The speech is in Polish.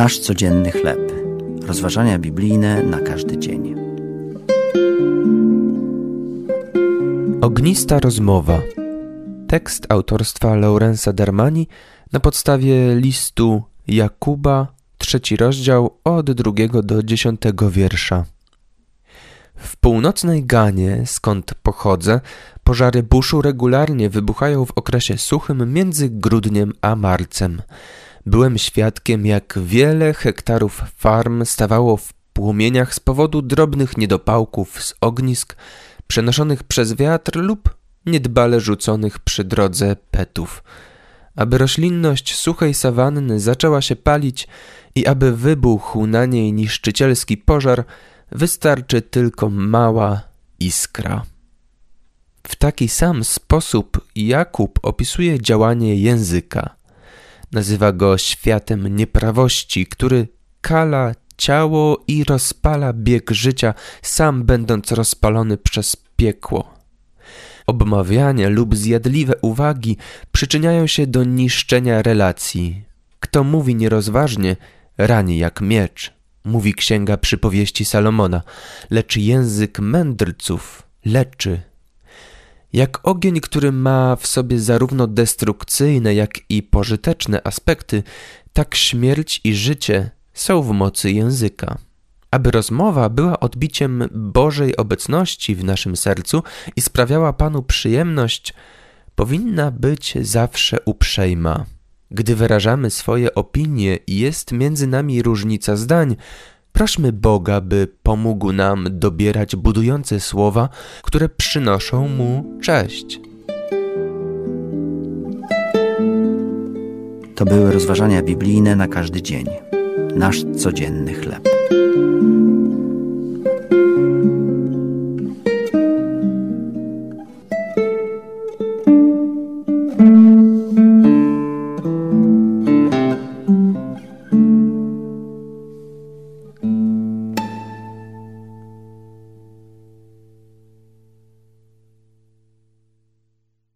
Nasz codzienny chleb. Rozważania biblijne na każdy dzień. Ognista rozmowa. Tekst autorstwa Laurensa Darmani na podstawie listu Jakuba, trzeci rozdział od drugiego do dziesiątego wiersza. W północnej Ganie, skąd pochodzę, pożary buszu regularnie wybuchają w okresie suchym między grudniem a marcem. Byłem świadkiem, jak wiele hektarów farm stawało w płomieniach z powodu drobnych niedopałków z ognisk przenoszonych przez wiatr lub niedbale rzuconych przy drodze petów. Aby roślinność suchej sawanny zaczęła się palić i aby wybuchł na niej niszczycielski pożar, wystarczy tylko mała iskra. W taki sam sposób Jakub opisuje działanie języka. Nazywa go światem nieprawości, który kala ciało i rozpala bieg życia, sam będąc rozpalony przez piekło. Obmawianie lub zjadliwe uwagi przyczyniają się do niszczenia relacji. Kto mówi nierozważnie, rani jak miecz, mówi księga przypowieści Salomona, lecz język mędrców leczy. Jak ogień, który ma w sobie zarówno destrukcyjne, jak i pożyteczne aspekty, tak śmierć i życie są w mocy języka. Aby rozmowa była odbiciem Bożej obecności w naszym sercu i sprawiała Panu przyjemność, powinna być zawsze uprzejma. Gdy wyrażamy swoje opinie i jest między nami różnica zdań, prośmy Boga, by pomógł nam dobierać budujące słowa, które przynoszą Mu cześć. To były rozważania biblijne na każdy dzień. Nasz codzienny chleb.